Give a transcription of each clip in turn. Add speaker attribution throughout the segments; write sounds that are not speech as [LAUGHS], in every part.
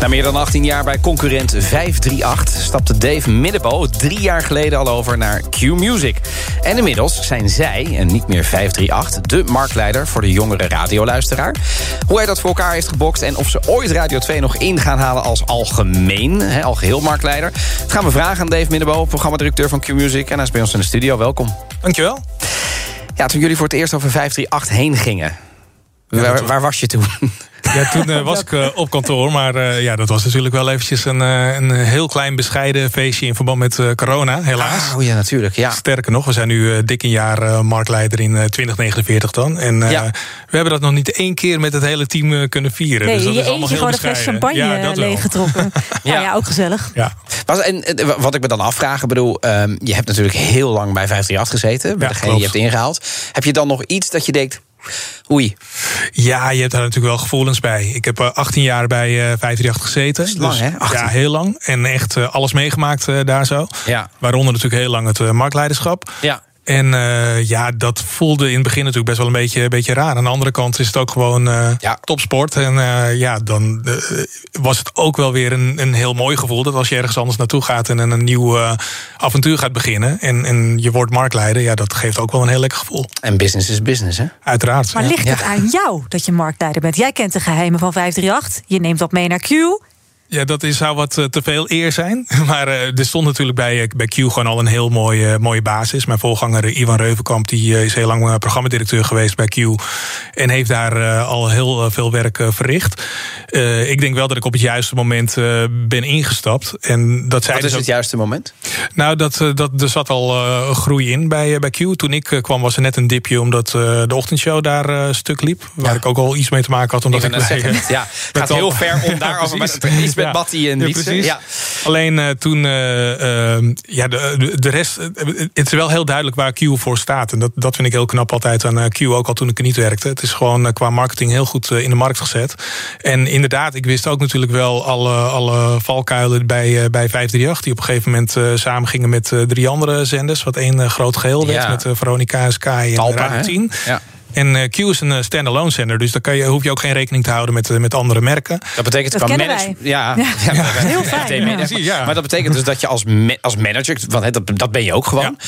Speaker 1: Na meer dan 18 jaar bij concurrent 538 stapte Dave Middebo drie jaar geleden al over naar Q-Music. En inmiddels zijn zij, en niet meer 538, de marktleider voor de jongere radioluisteraar. Hoe hij dat voor elkaar heeft gebokst en of ze ooit Radio 2 nog in gaan halen als algemeen, he, algeheel marktleider. Dat gaan we vragen aan Dave Middebo, programmadirecteur van Q-Music. En hij is bij ons in de studio. Welkom.
Speaker 2: Dankjewel.
Speaker 1: Ja, toen jullie voor het eerst over 538 heen gingen, waar, waar was je toen?
Speaker 2: Ja, toen uh, was ik uh, op kantoor. Maar uh, ja, dat was natuurlijk wel eventjes een, een heel klein bescheiden feestje in verband met corona, helaas.
Speaker 1: Oh ja, natuurlijk. Ja.
Speaker 2: Sterker nog, we zijn nu dik een jaar marktleider in 2049 dan. En ja. we hebben dat nog niet één keer met het hele team kunnen vieren.
Speaker 3: Nee,
Speaker 2: dus dat
Speaker 3: je
Speaker 2: is allemaal
Speaker 3: eentje
Speaker 2: heel
Speaker 3: gewoon een fles champagne
Speaker 2: Ja,
Speaker 3: leeggetrokken. [LAUGHS] ja. ja, ook gezellig.
Speaker 2: Ja.
Speaker 1: Was, en, eh, wat ik me dan afvraag, ik bedoel, ehm, je hebt natuurlijk heel lang bij 538 gezeten, bij
Speaker 2: Ja,
Speaker 1: degene die je hebt ingehaald. Heb je dan nog iets dat je denkt, oei,
Speaker 2: Ja, je hebt daar natuurlijk wel gevoelens bij. Ik heb eh, 18 jaar bij eh 538 gezeten.
Speaker 1: is lang, hè? 18.
Speaker 2: Ja, heel lang. En echt eh, alles meegemaakt eh, daar zo.
Speaker 1: Ja.
Speaker 2: Waaronder natuurlijk heel lang het eh, marktleiderschap.
Speaker 1: ja.
Speaker 2: En eh, ja, dat voelde in het begin natuurlijk best wel een beetje, een beetje raar. Aan de andere kant is het ook gewoon eh,
Speaker 1: Ja.
Speaker 2: topsport. En eh, ja, dan was het ook wel weer een, een heel mooi gevoel. Dat als je ergens anders naartoe gaat en een nieuw avontuur gaat beginnen. En, en je wordt marktleider. Ja, dat geeft ook wel een heel lekker gevoel.
Speaker 1: En business is business, hè?
Speaker 2: Uiteraard.
Speaker 3: Maar
Speaker 2: ja.
Speaker 3: ligt het
Speaker 1: Ja.
Speaker 3: aan jou dat je marktleider bent? Jij kent de geheimen van 538. Je neemt dat mee naar Q.
Speaker 2: Ja, dat is, zou wat eh, te veel eer zijn. [LAUGHS] Maar eh, er stond natuurlijk bij, eh, bij Q gewoon al een heel mooie, mooie basis. Mijn voorganger Ivan Reuvenkamp die, is heel lang programmadirecteur geweest bij Q. En heeft daar al heel veel werk verricht. Ik denk wel dat ik op het juiste moment ben ingestapt. En dat zei
Speaker 1: Wat
Speaker 2: dus
Speaker 1: is
Speaker 2: ook-
Speaker 1: het juiste moment?
Speaker 2: nou, dat, dat, er zat al groei in bij, bij Q. Toen ik kwam was er net een dipje omdat de ochtendshow daar stuk liep. Waar
Speaker 1: Ja.
Speaker 2: ik ook al iets mee te maken had. Omdat
Speaker 1: Ik
Speaker 2: ik, bij,
Speaker 1: ja, het gaat heel ver om daarover. [LAUGHS] iets met. Batty en Wietse. Ja.
Speaker 2: Alleen eh, toen, eh, eh, ja, de, de- rest, eh, het is wel heel duidelijk waar Q voor staat. En dat, dat vind ik heel knap altijd aan Q, ook al toen ik er niet werkte. Het is gewoon qua marketing heel goed in de markt gezet. En inderdaad, ik wist ook natuurlijk wel alle, alle valkuilen bij, bij 538... die op een gegeven moment samen gingen met drie andere zenders... wat één groot geheel werd met Veronica, Sky en
Speaker 1: Talpa,
Speaker 2: Radio
Speaker 1: hè?
Speaker 2: 10.
Speaker 1: Ja.
Speaker 2: En eh, Q is een eh, standalone zender, dus daar kan je, hoef je ook geen rekening te houden met, eh, met andere merken.
Speaker 1: Dat betekent
Speaker 3: Dat
Speaker 1: qua
Speaker 3: kennen
Speaker 1: manage-
Speaker 3: wij.
Speaker 1: Ja, [LAUGHS]
Speaker 3: Ja.
Speaker 1: ja.
Speaker 3: Heel fijn,
Speaker 1: meteen
Speaker 3: ja.
Speaker 1: manager.
Speaker 2: Precies, ja.
Speaker 1: Maar dat betekent dus dat je als, ma- als manager, want hè, dat, dat ben je ook gewoon,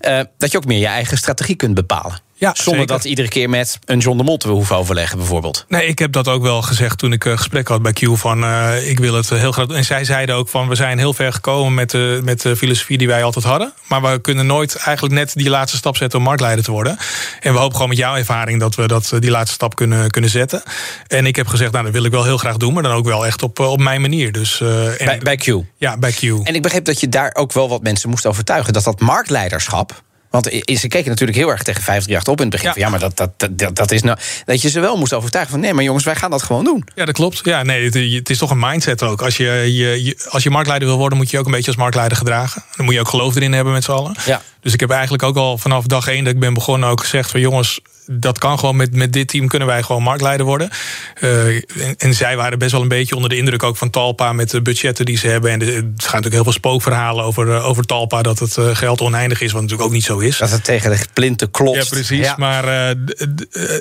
Speaker 1: eh, dat je ook meer je eigen strategie kunt bepalen.
Speaker 2: Ja,
Speaker 1: Zonder
Speaker 2: zeker.
Speaker 1: dat iedere keer met een John de Mol te hoeven overleggen, bijvoorbeeld.
Speaker 2: Nee, ik heb dat ook wel gezegd toen ik eh, gesprek had bij Q. Van, eh, ik wil het heel graag. En zij zeiden ook van we zijn heel ver gekomen met de, met de filosofie die wij altijd hadden. Maar we kunnen nooit eigenlijk net die laatste stap zetten om marktleider te worden. En we hopen gewoon met jouw ervaring dat we dat, eh, die laatste stap kunnen, kunnen zetten. En ik heb gezegd, nou, dat wil ik wel heel graag doen, maar dan ook wel echt op, eh, op mijn manier. Dus, eh, en-
Speaker 1: Bij, bij Q.
Speaker 2: Ja, bij Q.
Speaker 1: En ik begreep dat je daar ook wel wat mensen moest overtuigen. Dat dat marktleiderschap. Want ze keken natuurlijk heel erg tegen 538 op in het begin.
Speaker 2: Ja.
Speaker 1: Van, Ja, maar dat, dat, dat, dat is nou. Dat je ze wel moest overtuigen van nee, maar jongens, wij gaan dat gewoon doen.
Speaker 2: Ja, dat klopt. Ja, nee, het, het is toch een mindset ook. Als je, je, je- als je marktleider wil worden, moet je je ook een beetje als marktleider gedragen. Dan moet je ook geloof erin hebben met z'n allen.
Speaker 1: Ja.
Speaker 2: Dus ik heb eigenlijk ook al vanaf dag één dat ik ben begonnen ook gezegd van jongens, dat kan gewoon met, met dit team kunnen wij gewoon marktleider worden. Eh, en, en zij waren best wel een beetje onder de indruk ook van Talpa met de budgetten die ze hebben. En de- er gaan natuurlijk heel veel spookverhalen over, eh, over Talpa dat het eh, geld oneindig is, wat natuurlijk ook niet zo is.
Speaker 1: Dat het tegen de plinten klopt.
Speaker 2: Ja, precies. Maar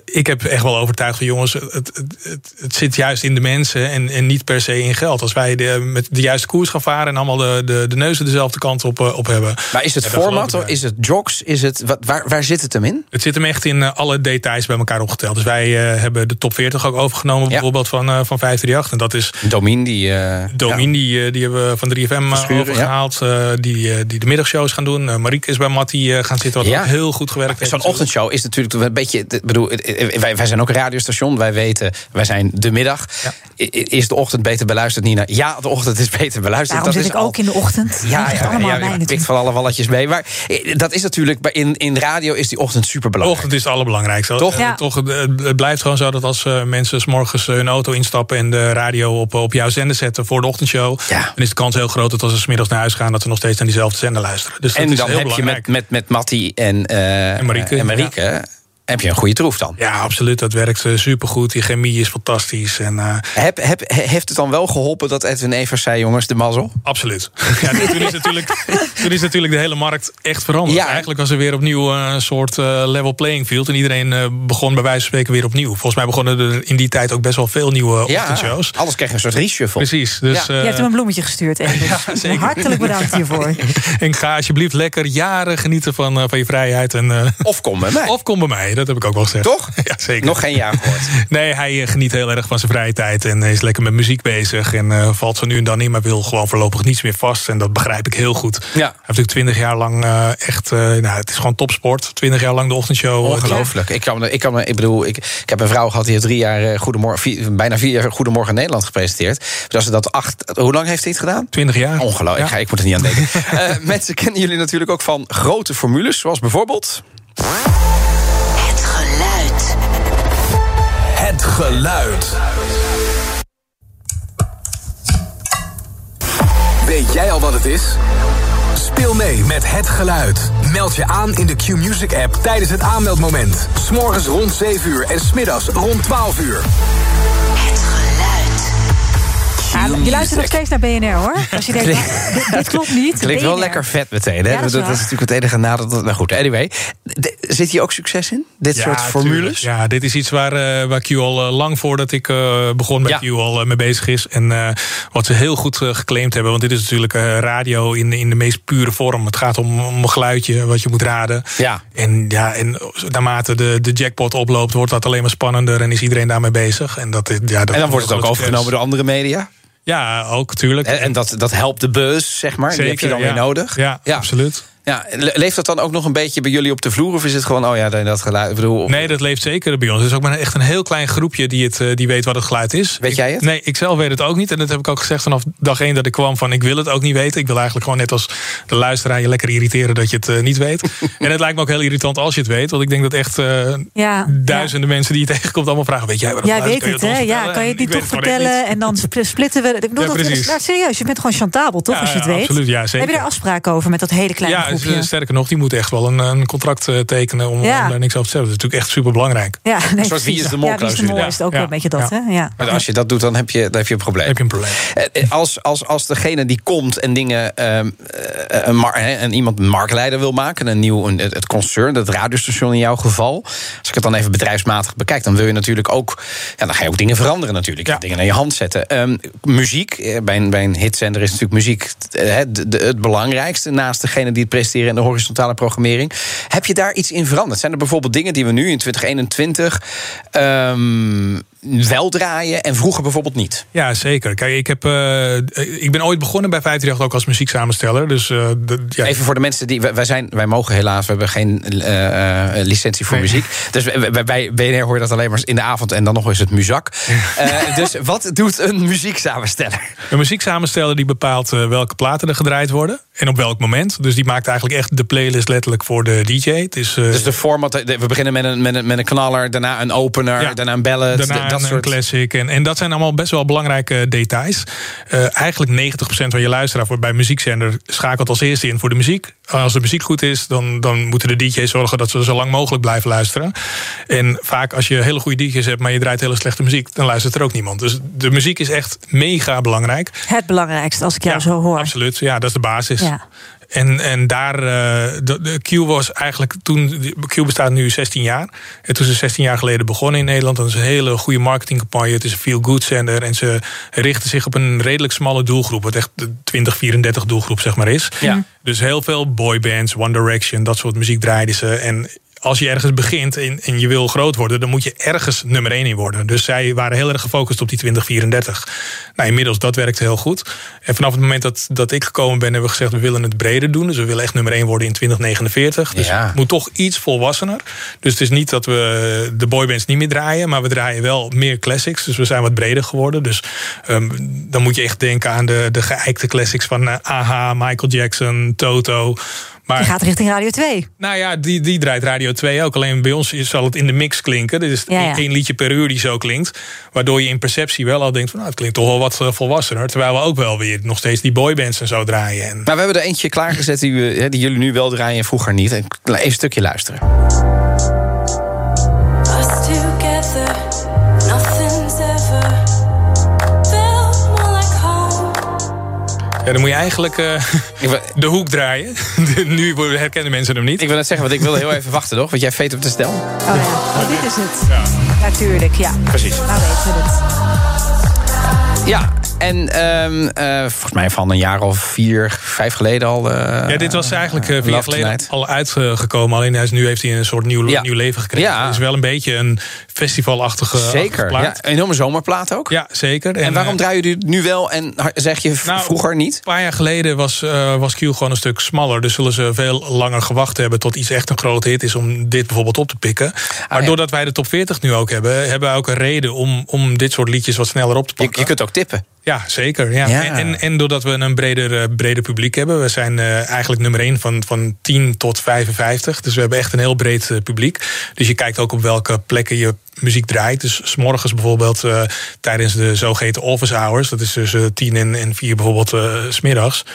Speaker 2: ik heb echt wel overtuigd van jongens, het, het, het, het zit juist in de mensen en, en niet per se in geld. Als wij de, met de juiste koers gaan varen en allemaal de, de, de neuzen dezelfde kant op, op hebben.
Speaker 1: Maar is het format, is het jogs? Is het, wat, waar, waar zit het hem in?
Speaker 2: Het zit hem echt in eh, alle details bij elkaar opgeteld. Dus wij eh, hebben de top 40 ook overgenomen, bijvoorbeeld van, eh, van 538. En dat is
Speaker 1: Domin, die. eh,
Speaker 2: Domin, die, die hebben we van 3FM eh,
Speaker 1: Verschuren,
Speaker 2: overgehaald. eh, die, eh, die de middagshows gaan doen. Marieke is bij Mattie eh, gaan zitten, wat
Speaker 1: Ja.
Speaker 2: ook heel goed gewerkt heeft.
Speaker 1: Zo'n ochtendshow is natuurlijk een beetje. Ik bedoel, wij, wij zijn ook een radiostation. Wij weten, wij zijn de middag. Is de ochtend beter beluisterd, Nina? Ja, de ochtend is beter beluisterd.
Speaker 3: Daarom
Speaker 1: dat
Speaker 3: zit
Speaker 1: is
Speaker 3: ik
Speaker 1: al-
Speaker 3: ook in de ochtend.
Speaker 1: Ja, ja,
Speaker 3: allemaal
Speaker 1: ja, pikt
Speaker 3: natuurlijk.
Speaker 1: van alle walletjes mee. Maar dat is natuurlijk bij- in, in radio is die ochtend super
Speaker 2: De
Speaker 1: belangrijk.
Speaker 2: ochtend is het
Speaker 1: Toch?
Speaker 2: Eh,
Speaker 3: Ja.
Speaker 2: toch het, blijft gewoon zo dat als eh, mensen s morgens hun auto instappen en de radio op, op jouw zender zetten voor de ochtendshow,
Speaker 1: Ja.
Speaker 2: dan is de kans heel groot dat als ze 's middags naar huis gaan, dat ze nog steeds naar diezelfde zender luisteren. Dus dat
Speaker 1: En
Speaker 2: is
Speaker 1: dan
Speaker 2: heel
Speaker 1: heb je
Speaker 2: belangrijk.
Speaker 1: met, met, met Mattie en, eh,
Speaker 2: En Marieke,
Speaker 1: en Marieke heb je een goede troef dan.
Speaker 2: Ja, absoluut. Dat werkt uh, supergoed. Die chemie is fantastisch. En, uh,
Speaker 1: heb, heb, heeft het dan wel geholpen dat Edwin Evers zei, jongens, de mazzel?
Speaker 2: Absoluut. Ja, toen, is natuurlijk, [LAUGHS] toen is natuurlijk de hele markt echt veranderd. Ja. Eigenlijk was er weer opnieuw een soort level playing field. En iedereen begon bij wijze van spreken weer opnieuw. Volgens mij begonnen er in die tijd ook best wel veel nieuwe ja, ochtendshows.
Speaker 1: Alles kreeg een soort reshuffle.
Speaker 2: Precies. Dus,
Speaker 3: Je hebt hem een bloemetje gestuurd, [LAUGHS] Evers. Hartelijk bedankt hiervoor. [LAUGHS]
Speaker 2: en ga alsjeblieft lekker jaren genieten van, van je vrijheid. En,
Speaker 1: of kom bij mij.
Speaker 2: Of kom bij mij dat heb ik ook wel gezegd.
Speaker 1: Toch? [LAUGHS]
Speaker 2: Ja, zeker.
Speaker 1: Nog geen jaar gehoord.
Speaker 2: nee, hij eh, geniet heel erg van zijn vrije tijd en is lekker met muziek bezig. En uh, valt zo nu en dan in, maar wil gewoon voorlopig niets meer vast. En dat begrijp ik heel goed. Ja. Hij heeft natuurlijk twintig jaar lang uh, echt, uh, nou, het is gewoon topsport. Twintig jaar lang de ochtendshow.
Speaker 1: Ongelooflijk. Ik, kan, ik, kan, ik bedoel, ik, ik heb een vrouw gehad die heeft drie jaar Goedemorgen, vier, bijna vier jaar Goedemorgen Nederland gepresenteerd. Dus als ze dat acht, hoe lang heeft hij het gedaan?
Speaker 2: Twintig jaar.
Speaker 1: Ongelooflijk. Ja. Ik, ik moet er niet aan denken. [LAUGHS] mensen kennen jullie natuurlijk ook van grote formules, zoals bijvoorbeeld.
Speaker 4: Geluid. Weet jij al wat het is? Speel mee met Het Geluid. Meld je aan in de Q-Music app tijdens het aanmeldmoment. S'morgens rond 7 uur en smiddags rond 12 uur.
Speaker 3: Ja, je luistert nog steeds naar BNR hoor. [LAUGHS] Als je denkt, dit, dit, klopt niet.
Speaker 1: Klinkt wel lekker vet meteen. Hè? Ja, dat, is dat, is natuurlijk het enige nadeel. Nou goed, anyway. zit hier ook succes in? Dit soort formules?
Speaker 2: Ja, dit is iets waar, uh, waar Q al uh, lang voordat ik uh, begon met Q al mee bezig is. En wat ze heel goed geclaimd hebben. Want dit is natuurlijk radio in, in de meest pure vorm. Het gaat om, om een geluidje wat je moet raden.
Speaker 1: Ja.
Speaker 2: En, ja, en naarmate de, de jackpot oploopt, wordt dat alleen maar spannender. En is iedereen daarmee bezig. En, dat, ja, dat
Speaker 1: en dan wordt het ook overgenomen door andere media?
Speaker 2: Ja, ook, tuurlijk.
Speaker 1: En, en dat, dat helpt de bus, zeg maar. Zeker, Die heb je dan weer nodig.
Speaker 2: Ja, ja, absoluut.
Speaker 1: Ja, leeft dat dan ook nog een beetje bij jullie op de vloer? Of is het gewoon, oh ja, dat geluid? Bedoel,
Speaker 2: Nee, dat leeft zeker bij ons. Het is ook maar echt een heel klein groepje die, het, eh, die weet wat het geluid is.
Speaker 1: Weet jij het?
Speaker 2: nee, ik zelf weet het ook niet. En dat heb ik ook gezegd vanaf dag één dat ik kwam van... ik wil het ook niet weten. Ik wil eigenlijk gewoon net als de luisteraar je lekker irriteren dat je het uh, niet weet. [LAUGHS] en het lijkt me ook heel irritant als je het weet. Want ik denk dat echt uh, ja, duizenden ja. mensen die je [LAUGHS] tegenkomt allemaal vragen... weet jij wat het
Speaker 3: Jij weet het, hè? Ja, kan je het niet toch vertellen? En dan splitten we... Ik bedoel, ja, dat, nou, serieus, je bent gewoon chantabel, toch, als je het weet?
Speaker 2: Absoluut, ja, zeker.
Speaker 3: Heb je daar afspraken over met dat hele kleine groepje?
Speaker 2: Ja, sterker nog, die moet echt wel een, een contract uh, tekenen om, ja. om, daar niks over te zeggen. Dat is natuurlijk echt super belangrijk.
Speaker 3: Ja, [LAUGHS] nee,
Speaker 1: een soort wie is de mol
Speaker 3: ja, wie is de mol is het ook ja. een beetje dat. Hè? Ja.
Speaker 1: Maar als je dat doet, dan heb je, dan heb je een probleem.
Speaker 2: Heb je een probleem.
Speaker 1: Uh, als, als, als degene die komt en dingen uh, een mar en iemand een marktleider wil maken, een nieuw een, het concern, het radiostation in jouw geval. Als ik het dan even bedrijfsmatig bekijk, dan wil je natuurlijk ook, ja, dan ga je ook dingen veranderen natuurlijk, dingen naar je hand zetten. Um, muziek bij een, bij een hitzender is natuurlijk muziek het, het belangrijkste naast degene die het in de horizontale programmering. Heb je daar iets in veranderd? Zijn er bijvoorbeeld dingen die we nu in 2021 um, wel draaien en vroeger bijvoorbeeld niet?
Speaker 2: Ja, zeker. Kijk, ik, heb, uh, ik ben ooit begonnen bij 538 ook als muzieksamensteller. Dus, uh, de, ja.
Speaker 1: Even voor de mensen die. Wij, zijn, wij mogen helaas, we hebben geen uh, licentie voor nee. muziek. Dus bij BNR hoor je dat alleen maar in de avond en dan nog eens het muzak. dus wat doet een muzieksamensteller?
Speaker 2: Een muzieksamensteller die bepaalt welke platen er gedraaid worden en op welk moment. Dus die maakt eigenlijk echt de playlist letterlijk voor de DJ. Het is,
Speaker 1: dus de format, we beginnen met een, met een, met een knaller, daarna een opener, ja, daarna een ballad.
Speaker 2: Daarna soort... classic. En, en dat zijn allemaal best wel belangrijke details. Uh, eigenlijk 90% van je luisteraar voor bij muziekzender schakelt als eerste in voor de muziek. Als de muziek goed is, dan, dan moeten de DJ's zorgen dat ze zo lang mogelijk blijven luisteren. En vaak als je hele goede DJ's hebt, maar je draait hele slechte muziek, dan luistert er ook niemand. Dus de muziek is echt mega belangrijk.
Speaker 3: Het belangrijkste, als ik jou
Speaker 2: ja,
Speaker 3: zo hoor.
Speaker 2: Absoluut, ja, dat is de basis. Ja. En, en daar, uh, de, de, Q was eigenlijk toen, Q bestaat nu 16 jaar. En toen ze 16 jaar geleden begonnen in Nederland, dan is een hele goede marketingcampagne. Het is een feel-good zender en ze richten zich op een redelijk smalle doelgroep, wat echt de 20, 34 doelgroep zeg maar is.
Speaker 1: Ja.
Speaker 2: Dus heel veel boybands, One Direction, dat soort muziek draaiden ze. En als je ergens begint en, en, je wil groot worden, dan moet je ergens nummer 1 in worden. Dus zij waren heel erg gefocust op die 2034. Nou, inmiddels dat werkte heel goed. En vanaf het moment dat, dat ik gekomen ben, hebben we gezegd: we willen het breder doen. Dus we willen echt nummer 1 worden in 2049. Dus
Speaker 1: ja.
Speaker 2: het moet toch iets volwassener. Dus het is niet dat we de boybands niet meer draaien, maar we draaien wel meer classics. Dus we zijn wat breder geworden. Dus um, dan moet je echt denken aan de, de geëikte classics van uh, AHA, Michael Jackson, Toto.
Speaker 3: Maar, die gaat richting Radio 2.
Speaker 2: Nou ja, die, die draait Radio 2 ook. Alleen bij ons zal het in de mix klinken. Dit is ja, ja. één liedje per uur die zo klinkt. Waardoor je in perceptie wel al denkt van... nou, het klinkt toch wel wat volwassener. Terwijl we ook wel weer nog steeds die boybands en zo draaien. En...
Speaker 1: Maar we hebben er eentje klaargezet die, we, die jullie nu wel draaien en vroeger niet. Even een stukje luisteren.
Speaker 2: Ja, dan moet je eigenlijk [LAUGHS] uh, de hoek draaien. [LAUGHS] nu herkennen mensen hem niet.
Speaker 1: Ik wil net zeggen, want ik wil heel even wachten, toch? Want jij veet op de stel.
Speaker 3: Oh ja, oh, dit is het. Ja. Natuurlijk, ja.
Speaker 1: Precies.
Speaker 3: Nou weten we het.
Speaker 1: Ja, en um, uh, volgens mij van een jaar of vier, vijf geleden al. Uh,
Speaker 2: ja, dit was eigenlijk uh, vier jaar geleden al uitgekomen. Alleen hij nu heeft hij een soort nieuw, ja. nieuw leven gekregen. Ja. Het is wel een beetje een festivalachtige
Speaker 1: Zeker, plaat. Ja, een enorme zomerplaat ook.
Speaker 2: Ja, zeker.
Speaker 1: En, en waarom draaien jullie nu wel en zeg je nou, vroeger niet?
Speaker 2: Een paar jaar geleden was, was Q gewoon een stuk smaller. Dus zullen ze veel langer gewacht hebben tot iets echt een grote hit is om dit bijvoorbeeld op te pikken. Ah, maar doordat wij de top 40 nu ook hebben, hebben wij ook een reden om, om dit soort liedjes wat sneller op te pakken.
Speaker 1: Je, je kunt ook tippen.
Speaker 2: Ja, zeker. Ja. En, en, doordat we een breder, eh, breder publiek hebben. We zijn uh, eigenlijk nummer 1 van, van 10 tot 55. Dus we hebben echt een heel breed uh, publiek. Dus je kijkt ook op welke plekken je muziek draait. Dus s morgens bijvoorbeeld uh, tijdens de zogeheten office hours... dat is tussen tien en, en vier bijvoorbeeld uh, smiddags...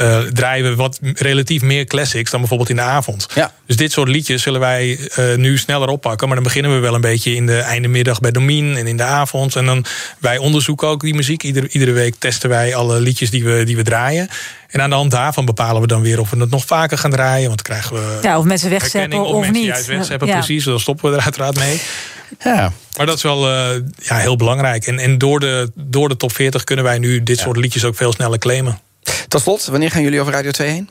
Speaker 2: Uh, draaien we wat relatief meer classics dan bijvoorbeeld in de avond.
Speaker 1: Ja.
Speaker 2: Dus dit soort liedjes zullen wij nu sneller oppakken. Maar dan beginnen we wel een beetje in de einde middag bij Domien... en in de avond. En dan wij onderzoeken ook die muziek. Iedere, iedere week testen wij alle liedjes die we, die we draaien... En aan de hand daarvan bepalen we dan weer of we het nog vaker gaan draaien. Want dan krijgen we.
Speaker 3: Ja, of mensen wegzeppen of,
Speaker 2: of mensen
Speaker 3: niet.
Speaker 2: Juist wegzeppen, ja. precies. Dan stoppen we er uiteraard mee.
Speaker 1: Ja.
Speaker 2: Maar dat is wel uh, ja, heel belangrijk. En, en door, de, door de top 40 kunnen wij nu dit soort liedjes ook veel sneller claimen.
Speaker 1: Tot slot, wanneer gaan jullie over Radio 2 heen?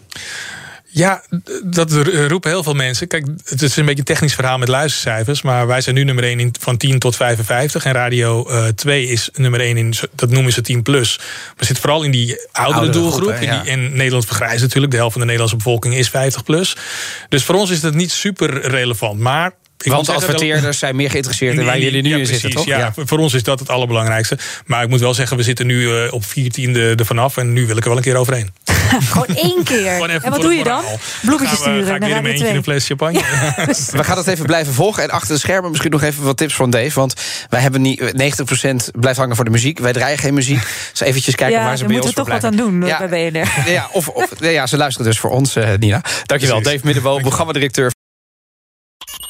Speaker 2: Ja, dat roepen heel veel mensen. Kijk, het is een beetje een technisch verhaal met luistercijfers. Maar wij zijn nu nummer 1 in, van 10 tot 55. En Radio uh, 2 is nummer 1 in, dat noemen ze 10 plus. Maar zit vooral in die oudere, oudere doelgroep. Groep, ja. en Nederland vergrijst natuurlijk. De helft van de Nederlandse bevolking is 50 plus. Dus voor ons is dat niet super relevant. Maar
Speaker 1: ik Want adverteerders zijn meer geïntegeerd in waar jullie nu in zitten, toch?
Speaker 2: Ja, ja, voor ons is dat het allerbelangrijkste. Maar ik moet wel zeggen, we zitten nu uh, op 14 er vanaf. En nu wil ik er wel een keer overheen. [LAUGHS]
Speaker 3: Gewoon één keer. en wat doe je dan? Bloemetjes sturen.
Speaker 2: Ga ik weer een eentje een fles champagne. Ja. [LAUGHS]
Speaker 1: we gaan het even blijven volgen. En achter de schermen misschien nog even wat tips van Dave. Want wij hebben niet 90% blijft hangen voor de muziek. Wij draaien geen muziek. Dus eventjes kijken waar ze bij ons
Speaker 3: moeten toch wat aan doen
Speaker 1: ja.
Speaker 3: bij BNR.
Speaker 1: Ja, of, of, ja, ze luisteren dus voor ons, uh, Nina. Dankjewel, Precies. Dave Middenboom, programmadirecteur.